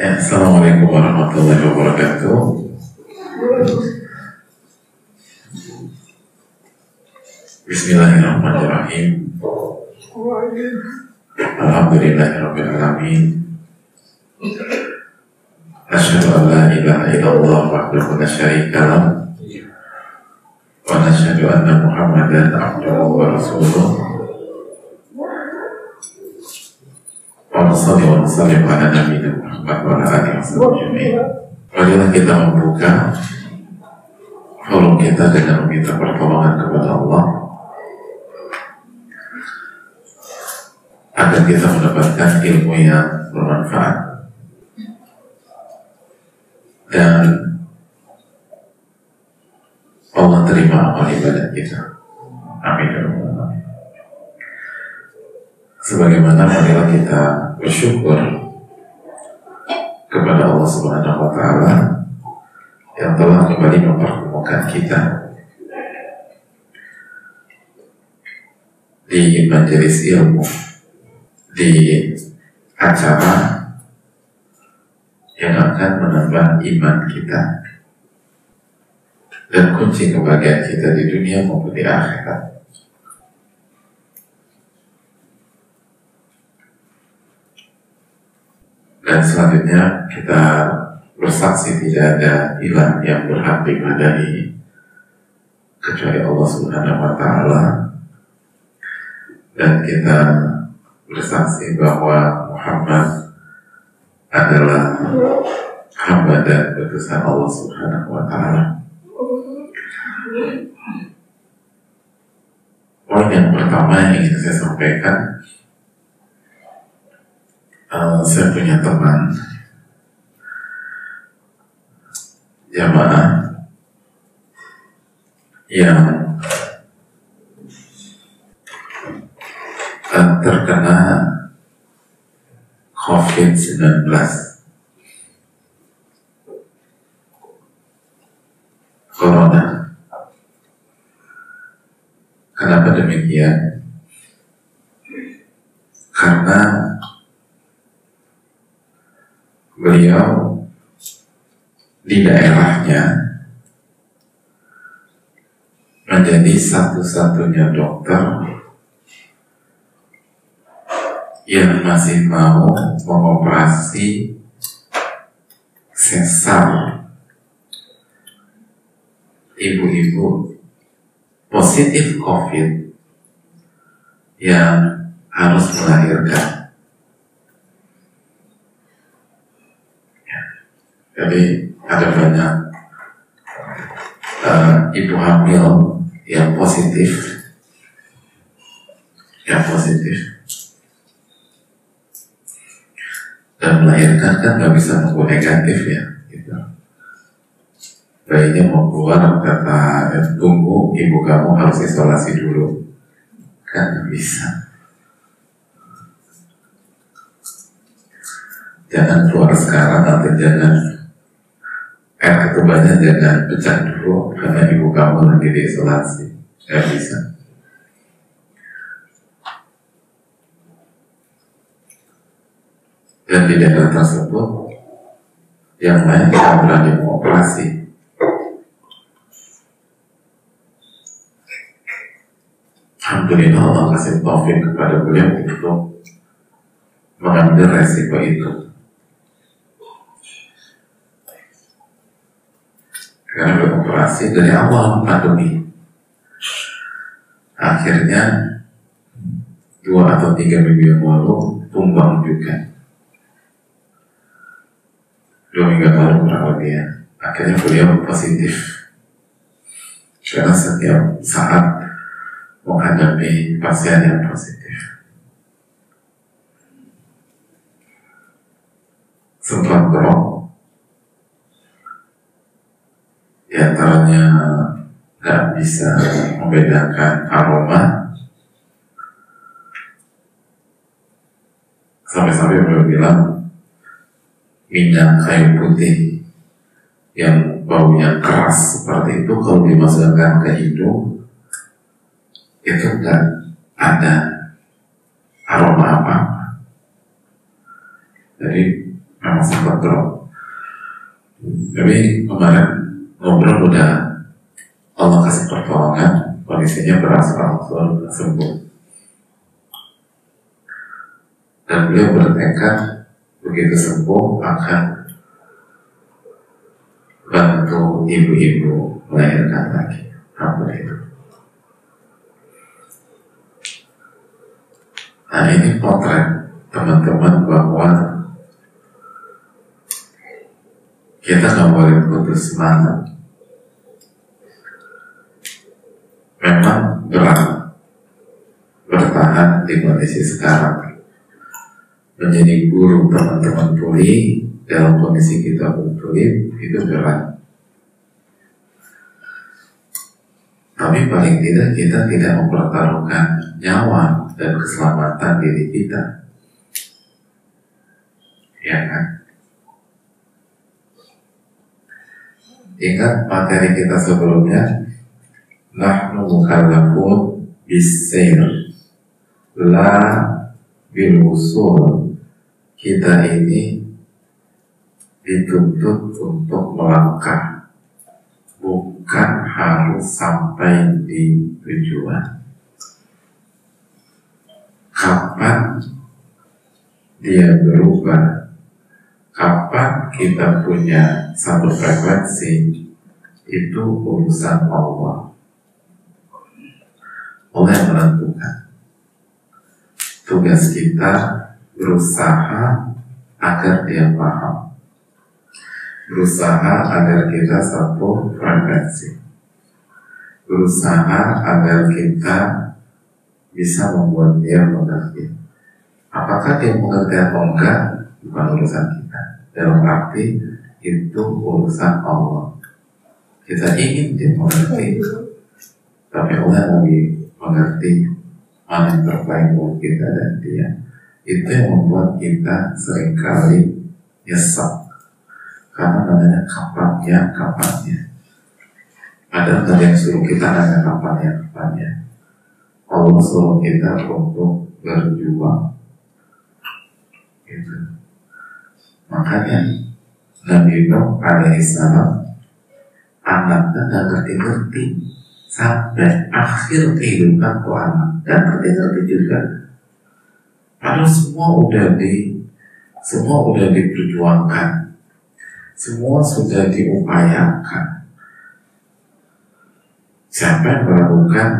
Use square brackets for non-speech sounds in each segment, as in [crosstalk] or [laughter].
Ya, Assalamualaikum warahmatullahi wabarakatuh. Bismillahirrahmanirrahim. Alhamdulillahirrahmanirrahim. Asyhadu an la ilaha illallah la. Wa anna Muhammadan abduhu wa rasuluh. Wa salli wa sallim ala nabiyina Muhammad wa ala alihi. Marilah kita membuka forum kita dengan meminta pertolongan kepada Allah agar kita mendapatkan ilmu yang bermanfaat dan Allah terima amal ibadah kita. Amin. Sebagaimana marilah kita bersyukur kepada Allah Subhanahu wa taala yang telah kembali mempertemukan kita di majelis ilmu di acara yang akan menambah iman kita dan kunci kebahagiaan kita di dunia maupun di akhirat. Dan selanjutnya kita bersaksi tidak ada ilah yang berhak diibadahi kecuali Allah Subhanahu wa taala dan kita bersaksi bahwa Muhammad adalah hamba dan utusan Allah Subhanahu wa taala. Poin yang pertama yang ingin saya sampaikan, uh, saya punya teman jamaah yang uh, terkena COVID-19. Corona. Kenapa demikian? Karena beliau di daerahnya menjadi satu-satunya dokter yang masih mau mengoperasi sesar ibu-ibu positif COVID yang harus melahirkan. Ya. Jadi ada banyak uh, ibu hamil yang positif, yang positif. Dan melahirkan kan nggak bisa nunggu negatif ya gitu. bayinya mau keluar kata tunggu ibu kamu harus isolasi dulu. Kan nggak bisa. Jangan keluar sekarang atau jangan air ketubannya jangan pecah dulu karena ibu kamu lagi diisolasi nggak bisa dan di daerah tersebut yang lain tidak berani mengoperasi. Alhamdulillah Allah kasih taufik kepada beliau untuk mengambil resiko itu. Karena beroperasi dari awal pandemi. Akhirnya dua atau tiga minggu yang lalu tumbang juga. Dua minggu lalu kurang lebih ya. Akhirnya beliau positif. Karena setiap saat menghadapi pasien yang positif. Sempat drop di antaranya nggak bisa membedakan aroma sampai-sampai beliau bilang minyak kayu putih yang baunya keras seperti itu kalau dimasukkan ke hidung itu enggak ada aroma apa-apa. Jadi memang sempat drop tapi kemarin ngobrol udah. Allah kasih pertolongan. Kondisinya berasal sembuh. Dan beliau bertekad begitu sembuh akan bantu ibu-ibu melahirkan lagi itu. Nah ini potret teman-teman bahwa kita nggak boleh putus semangat memang berat bertahan di kondisi sekarang. Menjadi guru teman-teman tuli dalam kondisi kita tuli itu berat tapi paling tidak kita tidak mempertaruhkan nyawa dan keselamatan diri kita. Ya kan? Ingat materi kita sebelumnya nahnu mukallafun bisair la bil usul kita ini dituntut untuk melangkah. Bukan harus sampai di tujuan. Kapan dia berubah? Kapan kita punya satu frekuensi? Itu urusan Allah Allah yang menentukan tugas kita berusaha agar dia paham berusaha agar kita satu frekuensi berusaha agar kita bisa membuat dia mengerti. Apakah dia mengerti atau enggak bukan urusan kita. Dalam arti itu urusan Allah. Kita ingin dia mengerti, tapi Allah lebih mengerti mana yang terbaik buat kita dan dia. Itu yang membuat kita sering kali nyesek karena namanya kapannya kapannya. Ada tadi yang suruh kita nanya kapannya kapannya Allah suruh kita untuk berjuang gitu. makanya Nabi Nuh alaihissalam anaknya nggak ngerti-ngerti sampai akhir kehidupan anak dan ngerti-ngerti juga. Padahal semua udah di semua udah diperjuangkan. Semua sudah diupayakan. Siapa yang melakukan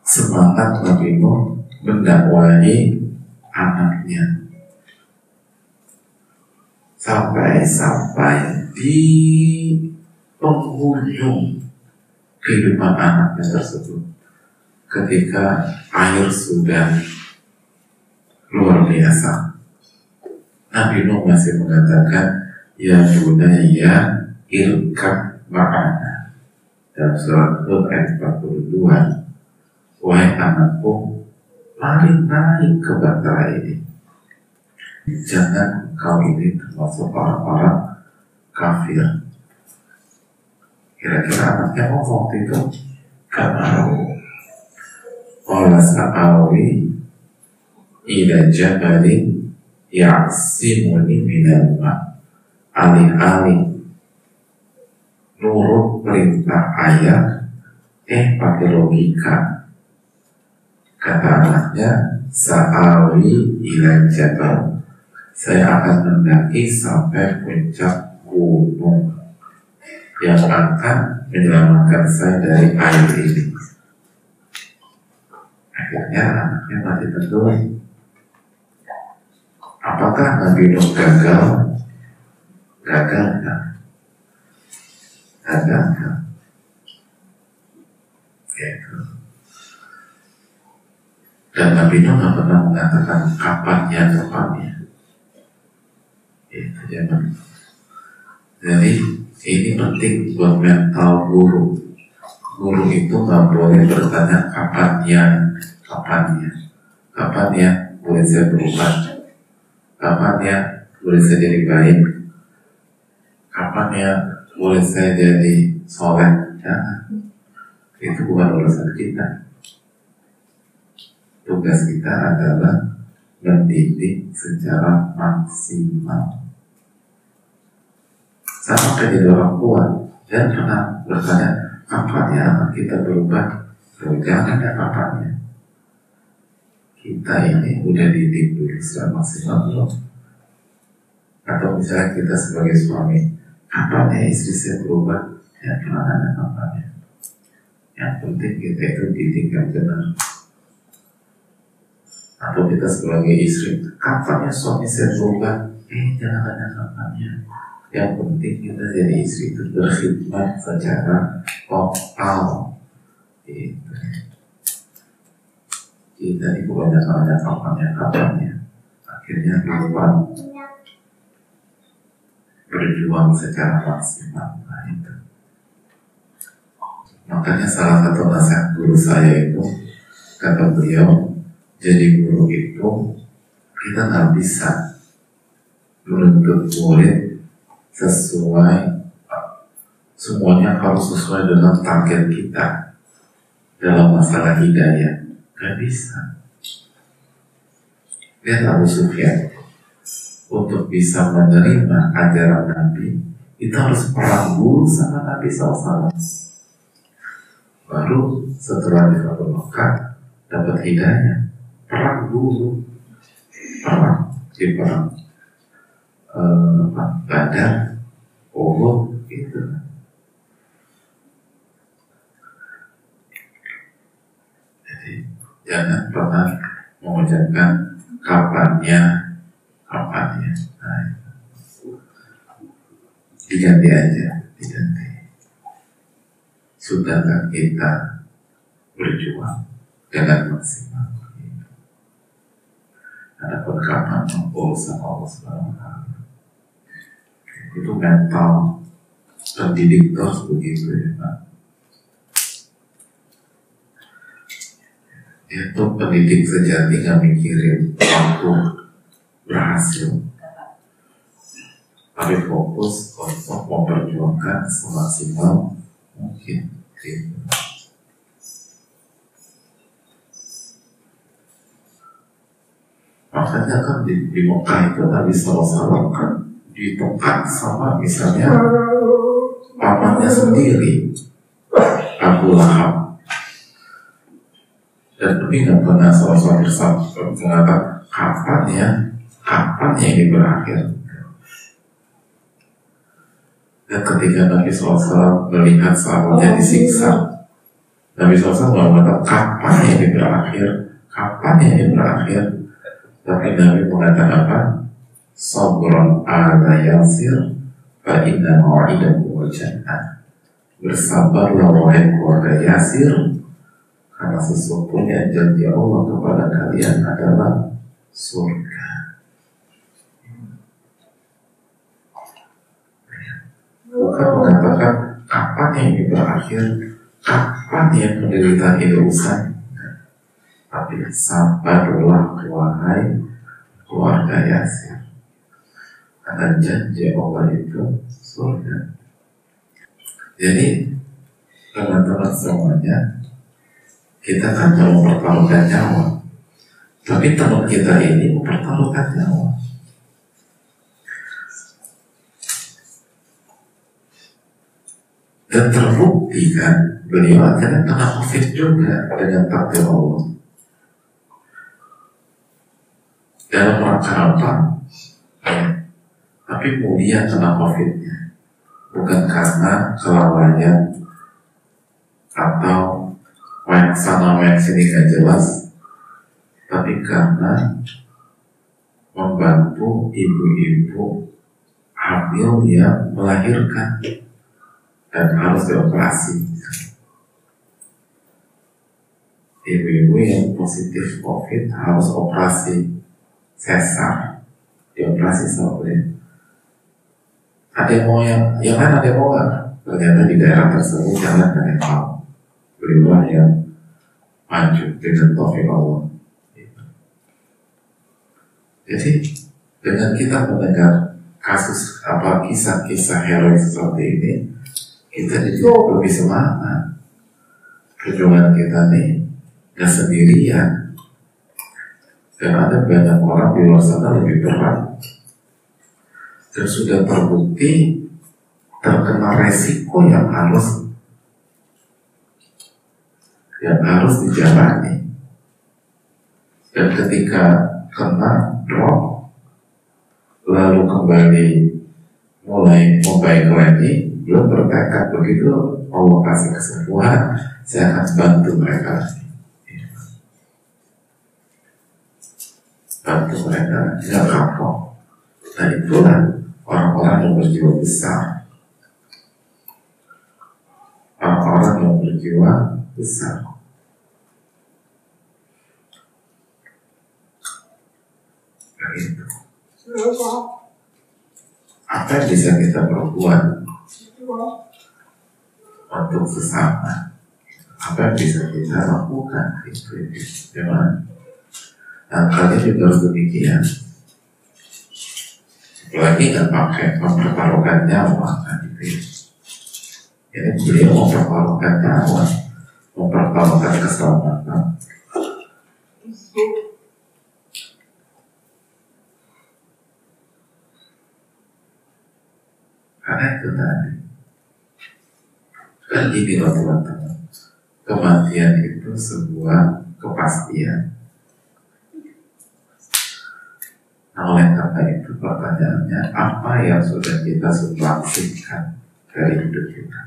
semangat Nabi Nuh mendakwahi anaknya? Sampai-sampai di penghujung kehidupan anaknya tersebut ketika air sudah luar biasa Nabi Nuh masih mengatakan ya budaya ilkam ma'ana dalam surat Hud ayat 42 Wahai anakku, mari naik ke bantara ini. Jangan kau ini termasuk orang-orang kafir. Kira-kira anaknya ngomong waktu itu, gak mau. Qala sa'awi ila jabalin ya'simuni minal ma' alih-alih nurut perintah ayah eh pakai logika Kata anaknya, Sa'awi ila jabal. Saya akan mendaki sampai puncak gunung yang akan menyelamatkan saya dari air ini. Akhirnya anaknya mati tentu. Apakah Nabi Nuh gagal? Gagal kan? Gagal kan? Gitu. Dan Nabi Nuh nggak pernah mengatakan kapannya kapannya. Itu jangan. Jadi ini penting buat mental guru. Guru itu nggak boleh bertanya kapannya, kapannya, kapannya boleh saya berubah, kapannya boleh saya jadi baik, kapannya boleh saya jadi soleh. Jangan. Itu bukan urusan kita tugas kita adalah mendidik secara maksimal. Kayak jadi orang tua dan pernah bertanya kapan ya kita berubah? Jangan ada kapannya. Kita ini udah didik dulu secara maksimal? Atau misalnya kita sebagai suami, kapan ya istri saya berubah? Ya, pernah ada kapannya. Yang penting kita itu didik yang benar atau kita sebagai istri kapan ya suami saya berubah eh jangan ada kapannya yang penting kita jadi istri itu berkhidmat secara total. Gitu. kita di kebanyakan ada kapannya kapannya akhirnya lupa berjuang secara maksimal. Nah itu. Makanya salah satu nasihat guru saya itu kata beliau jadi guru itu kita nggak bisa menuntut murid sesuai semuanya harus sesuai dengan target kita dalam masalah hidayah. Nggak bisa. Lihat Abu Sufyan. Untuk bisa menerima ajaran Nabi itu harus perang dulu sama Nabi SAW baru setelah di Mekah dapat hidayah perang dulu. Perang di perang uh, Badar Uhud gitu. Jadi jangan pernah mengucapkan kapannya kapannya. Nah, diganti aja diganti. Sudahkah kita berjuang dengan maksimal. Ada perkataan ngobrol sama Allah Subhanahu Itu mental pendidik terus begitu ya Pak. Itu pendidik sejati nggak mikirin waktu berhasil, tapi fokus untuk memperjuangkan semaksimal mungkin. Gitu. Makanya kan di, di Mekah itu Nabi SAW kan ditekan sama misalnya pamannya sendiri Abu Lahab. Dan Nabi nggak pernah SAW mengatakan kapan ya? Kapan ya ini berakhir? Dan ketika Nabi SAW melihat sahabatnya disiksa Nabi SAW nggak mengatakan kapan ya ini berakhir? Kapan ya ini berakhir? Tapi Nabi mengatakan apa? Sabron ala yasir Fa inna ma'idahu jannah. Bersabarlah wahai keluarga Yasir Karena sesungguhnya janji Allah kepada kalian adalah surga. Bukan mengatakan kapan ini berakhir Kapan yang menderita ini usai tapi sabarlah wahai keluarga Yasir Karena janji Allah itu surga. Jadi teman-teman semuanya Kita kan mau mempertaruhkan nyawa. Tapi teman kita ini mempertaruhkan nyawa. Dan terbukti kan beliau akhirnya kena covid juga dengan takdir Allah. Dalam rangka apa? Tapi mulia kena COVID-nya, bukan karena kelalaian atau main sana main sini gak jelas, tapi karena membantu ibu-ibu hamil yang melahirkan dan harus dioperasi. Ibu-ibu yang positif COVID harus operasi sesar dioperasi sama ada yang mau yang yang kan ada yang mau nggak? Ternyata di daerah tersebut jangan ada yang mau. Yang maju dengan taufik Allah. Jadi dengan kita mendengar kasus apa kisah-kisah heroik seperti ini kita jadi lebih semangat. Perjuangan kita nih gak sendirian. Dan ada banyak orang di luar sana lebih berat dan sudah terbukti terkena resiko yang harus yang harus dijalani. Dan ketika kena drop lalu kembali mulai membaik lagi belum bertekad begitu Allah kasih kesembuhan saya akan bantu mereka. Bantu mereka tidak kapok. Dan itulah orang-orang yang berjiwa besar orang-orang yang berjiwa besar itu. Apa yang bisa kita perbuat untuk sesama? Apa yang bisa kita lakukan? Itu, memang. Nah, kalian juga harus demikian. Lagi nggak pakai mempertaruhkan nyawa kan itu. Ini beliau mempertaruhkan nyawa, mempertaruhkan keselamatan. Karena itu tadi. Dan ini loh teman-teman. Kematian itu sebuah kepastian. Nah, oleh karena itu pertanyaannya, apa yang sudah kita sublangsingkan dari hidup kita?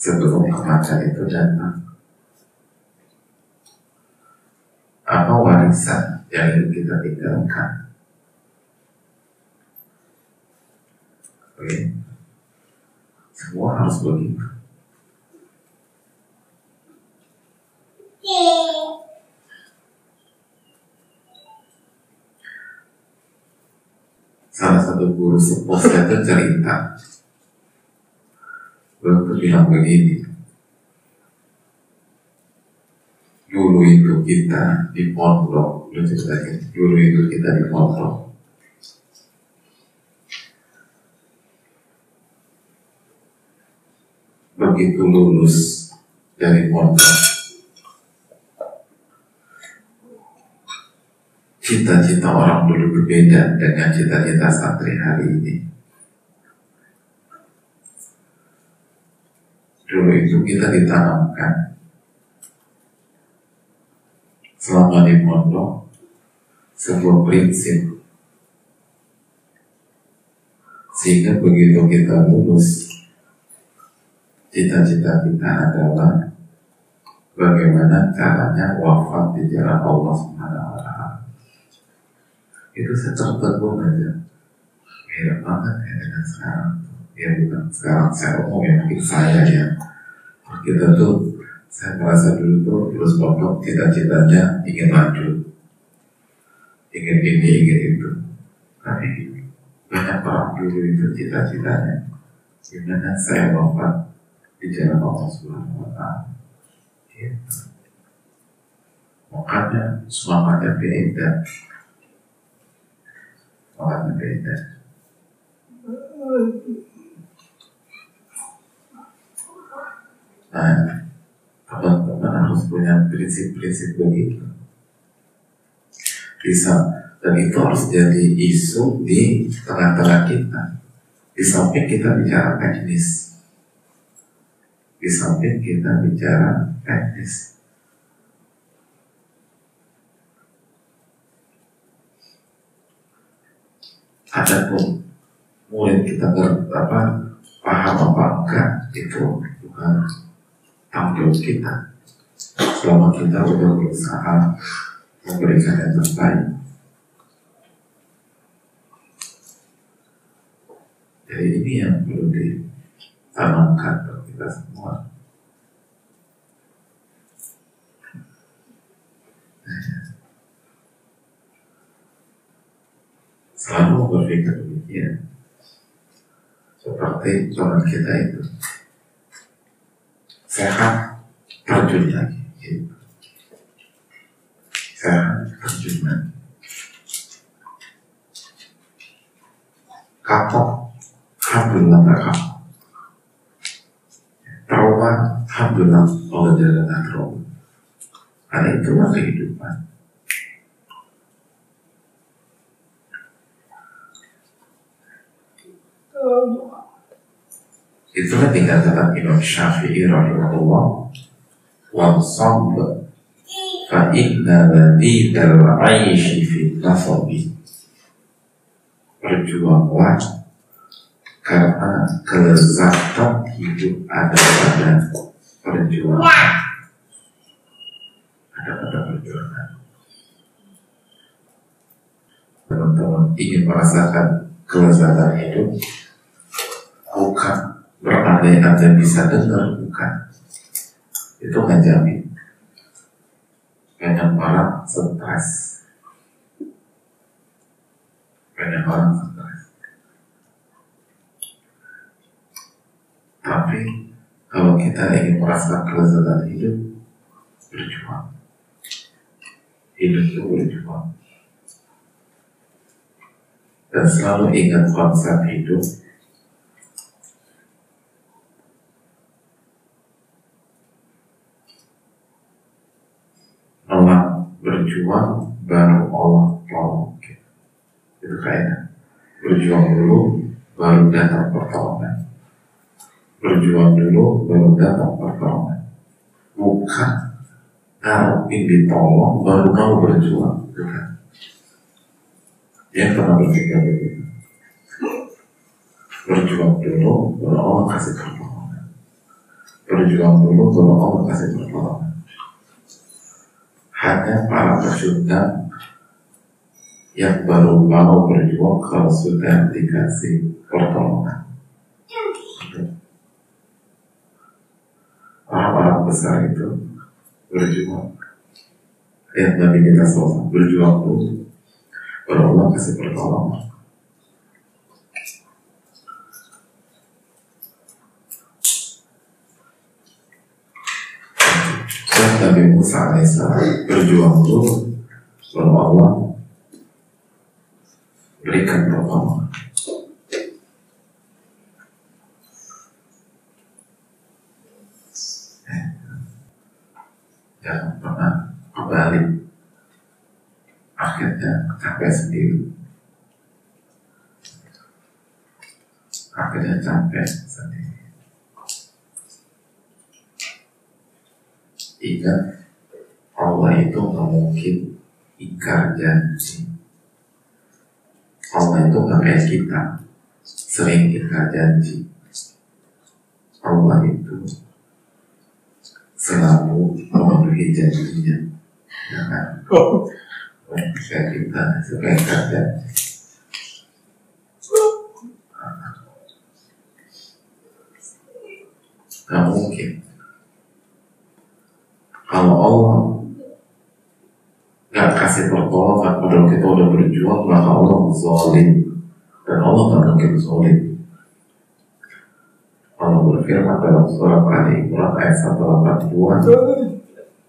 Sebelum kematian itu datang. Apa warisan yang ingin kita tinggalkan? Oke. Semua harus begitu. Salah satu guru sepuh itu cerita. Beliau bilang begini. Dulu itu kita di pondok, lu ceritanya. Dulu itu kita di pondok begitu lulus dari pondok cita-cita orang dulu berbeda dengan cita-cita santri hari ini. Dulu itu kita ditanamkan. Selama di pondok sebuah prinsip. Sehingga begitu kita lulus cita-cita kita adalah bagaimana caranya wafat di jalan Allah Subhanahu wa Itu setertegun aja. Beda banget ya dengan sekarang. Ya bukan sekarang saya umum ya mungkin saya ya. Kita tuh saya merasa dulu tuh terus pondok cita-citanya ingin lanjut, ingin ini, ingin itu. Tapi banyak orang dulu itu cita-citanya gimana saya wafat di jalan Allah Subhanahu wa taala. Gitu. Makanya semangatnya beda. Semangatnya beda. Nah, teman-teman harus punya prinsip-prinsip begitu. Bisa dan itu harus jadi isu di tengah-tengah kita. Di samping kita bicara teknis, di samping kita bicara teknis. Adapun murid kita apa paham apa enggak itu bukan tanggung kita. Selama kita sudah berusaha memberikan yang terbaik. Jadi ini yang perlu ditanamkan kita semua. Selalu berpikir demikian. Seperti teman kita itu. Sehat, terjun lagi. Gitu. Sehat, terjun lagi. Kapok, alhamdulillah gak kapok trauma alhamdulillah Allah jalan trauma Karena itulah kehidupan. Itulah dikatakan Imam Syafi'i rahimahullah. Wansab Fa inna ladidal aishi fi nasabi Berjuanglah Karena kelezatan hidup ada pada perjuangan. Ada pada perjuangan. Teman-teman ingin merasakan kelezatan hidup Bukan. Berandai anda bisa dengar bukan. Itu nggak jamin banyak orang stres. Banyak orang stres. Tapi kalau kita ingin merasakan kelezatan hidup berjuang. Hidup itu berjuang. Dan selalu ingat konsep hidup berjuang baru Allah tolong kita. Itu kayaknya berjuang dulu baru datang pertolongan. Berjuang dulu baru datang pertolongan. Bukan ingin ditolong baru mau berjuang. Bukan. Dia pernah berpikir begitu. Berjuang dulu baru Allah kasih pertolongan. Berjuang dulu baru Allah kasih pertolongan hanya para pesudah yang baru mau berjuang kalau sudah dikasih pertolongan. Orang-orang besar itu berjuang. Yang Nabi kita selesai berjuang dulu. Baru Allah kasih pertolongan. Alaihissalam berjuang dulu lalu Allah berikan pertolongan. Eh, jangan pernah kembali akhirnya capek sendiri. Akhirnya capek sendiri. Ingat Allah itu nggak mungkin ingkar janji. Allah itu nggak kayak kita sering ingkar janji. Allah itu selalu memenuhi janjinya. Ya kan? Oh. Kita suka ingkar janji. Gak mungkin kalau Allah nggak kasih pertolongan padahal kita udah berjuang maka Allah zalim dan Allah nggak mungkin zalim Allah berfirman dalam surat Ali Imran ayat 182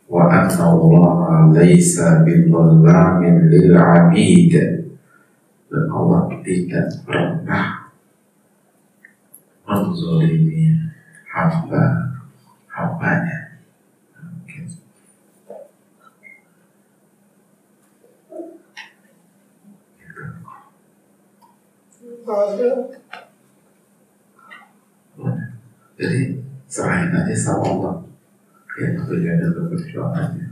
wa anna Allah laysa billamin lil abid dan Allah tidak pernah menzalimi hamba hambanya Jadi serahin aja sama Allah yang tujuan dan perjuangannya.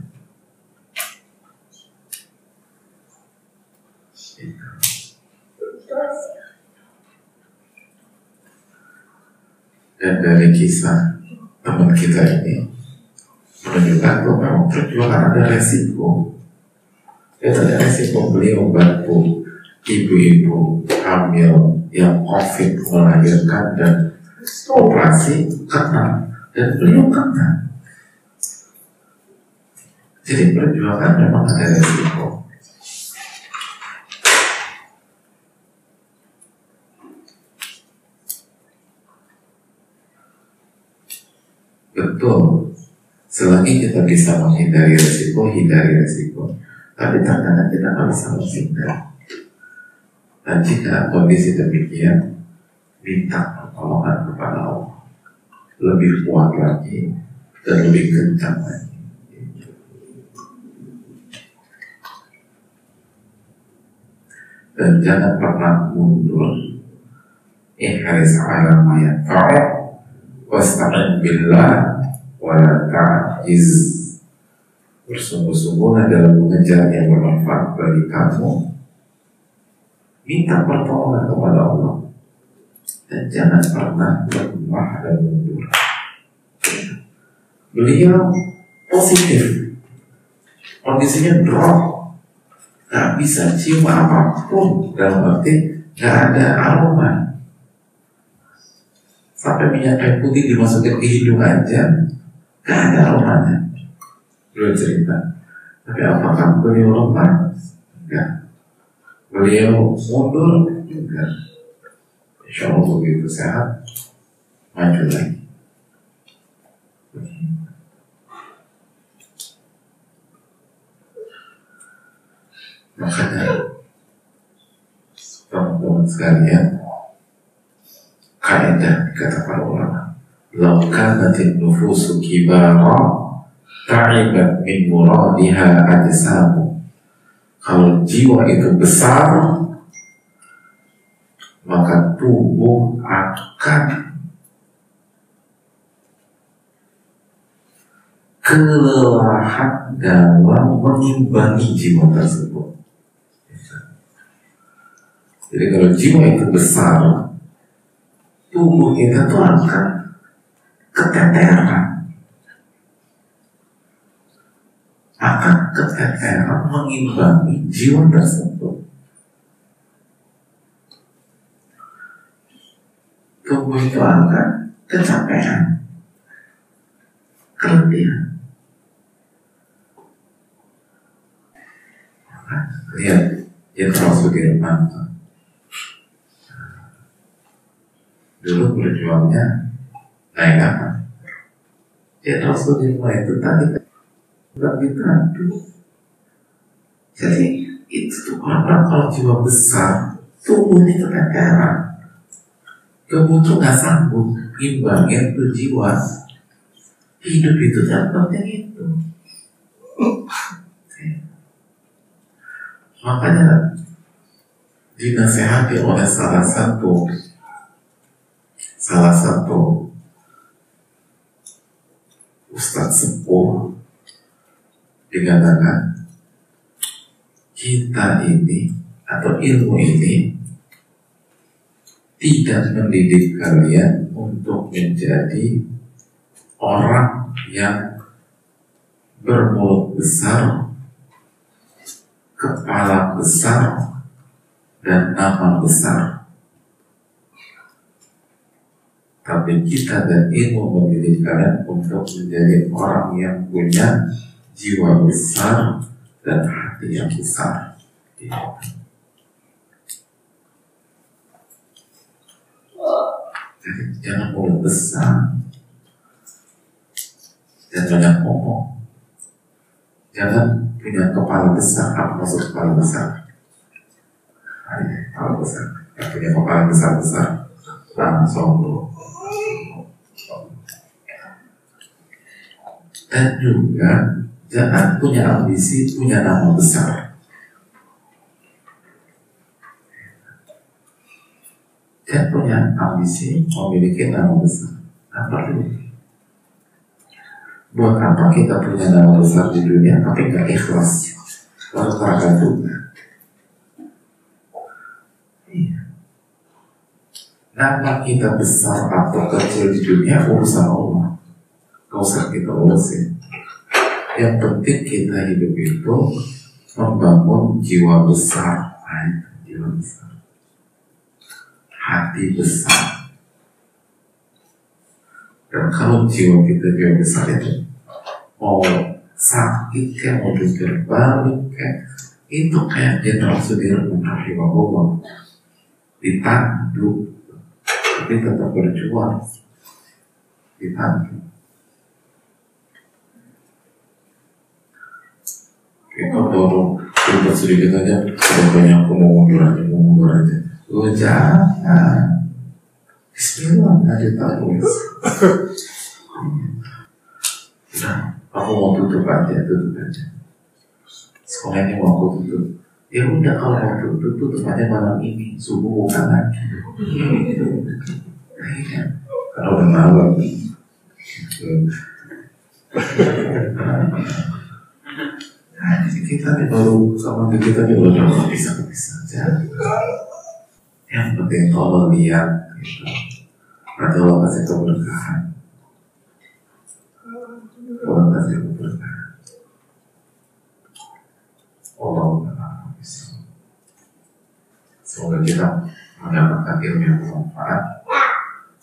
Dan dari kisah teman kita ini menunjukkan bahwa memang perjuangan ada resiko. Dan ada resiko beliau bantu ibu-ibu hamil yang COVID melahirkan dan operasi kena dan beliau kena. Jadi perjuangan memang ada resiko. Betul. Selagi kita bisa menghindari resiko, hindari resiko. Tapi terkadang kita nggak bisa menghindari. Dan jika kondisi demikian, minta pertolongan kepada Allah lebih kuat lagi dan lebih kencang lagi. Dan jangan pernah mundur. Ihris ala ma yanfa'u wasta'in billah Wala ta'iz. Bersungguh-sungguh dalam mengejar yang bermanfaat bagi kamu minta pertolongan kepada Allah. Dan jangan pernah lemah dan mundur. Beliau positif. Kondisinya drop. Nggak bisa cium apa pun. Dalam arti nggak ada aroma. Sampai minyak kayu putih dimasukin ke hidung aja gak ada aromanya. Beliau cerita. Tapi apakah beliau lemah? Enggak beliau mundur enggak insya Allah begitu sehat maju lagi. Makanya teman-teman sekalian kaidah kata para ulama Lau kanatin nufusu kibara Ta'ibat min muradiha adisamu Kalau jiwa itu besar Maka tubuh akan kelelahan dalam mengimbangi jiwa tersebut. Jadi kalau jiwa itu besar, tubuh kita tuh akan keteteran akan keteteran mengimbangi jiwa tersebut. Tubuh itu akan kecapean keletihan lihat ya terus begini mantap dulu berjuangnya naik apa? Ya Rasulullah itu tadi nggak ditadu. Jadi itu tuh orang kalau jiwa besar tubuhnya keteteran. Tubuh tuh nggak sanggup imbangin tuh jiwa. Hidup itu tak penting itu. Makanya dinasehati oleh salah satu salah satu Ustadz Sepuh dikatakan kita ini atau ilmu ini tidak mendidik kalian untuk menjadi orang yang bermulut besar, kepala besar, dan nama besar. tapi kita dan ilmu mendidik kalian untuk menjadi orang yang punya jiwa besar dan hati yang besar. Jadi jangan mulut besar, dan banyak ngomong. Jangan punya kepala besar. Apa maksud kepala besar? Kepala besar. Yang punya kepala besar besar langsung dan juga jangan punya ambisi punya nama besar. Dan punya ambisi memiliki nama besar. Apa perlu buat apa kita punya nama besar di dunia tapi nggak ikhlas. Lalu neraka juga iya. Nama kita besar atau kecil di dunia urusan Allah. Gak usah kita urusin. Yang penting kita hidup itu membangun jiwa besar. Hati besar. Dan kalau jiwa kita jiwa besar itu mau sakit kayak mau jungkir balik kayak itu kayak Jenderal Sudirman rahimahullah ditanduk tapi tetap berjuang ditanduk kita baru sedikit sedikit aja sudah banyak mundur aja aja. Lu jangan. Bismillah nggak ditaruh nah aku mau tutup aja tutup aja. Sekolah ini mau aku tutup. Ya udah kalau mau tutup tutup aja malam ini. Subuh bukan lagi. Nah, ya. kalau udah malam [laughs] nah, kita nih baru sama kita nih udah bisa bisa aja yang penting kalau lihat gitu. nanti Allah kasih keberkahan Allah kasih keberkahan Allah Semoga kita mendapatkan ilmu yang bermanfaat.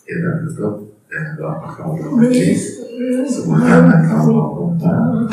Kita tutup dengan doa perkawinan majlis. Subhanakallahumma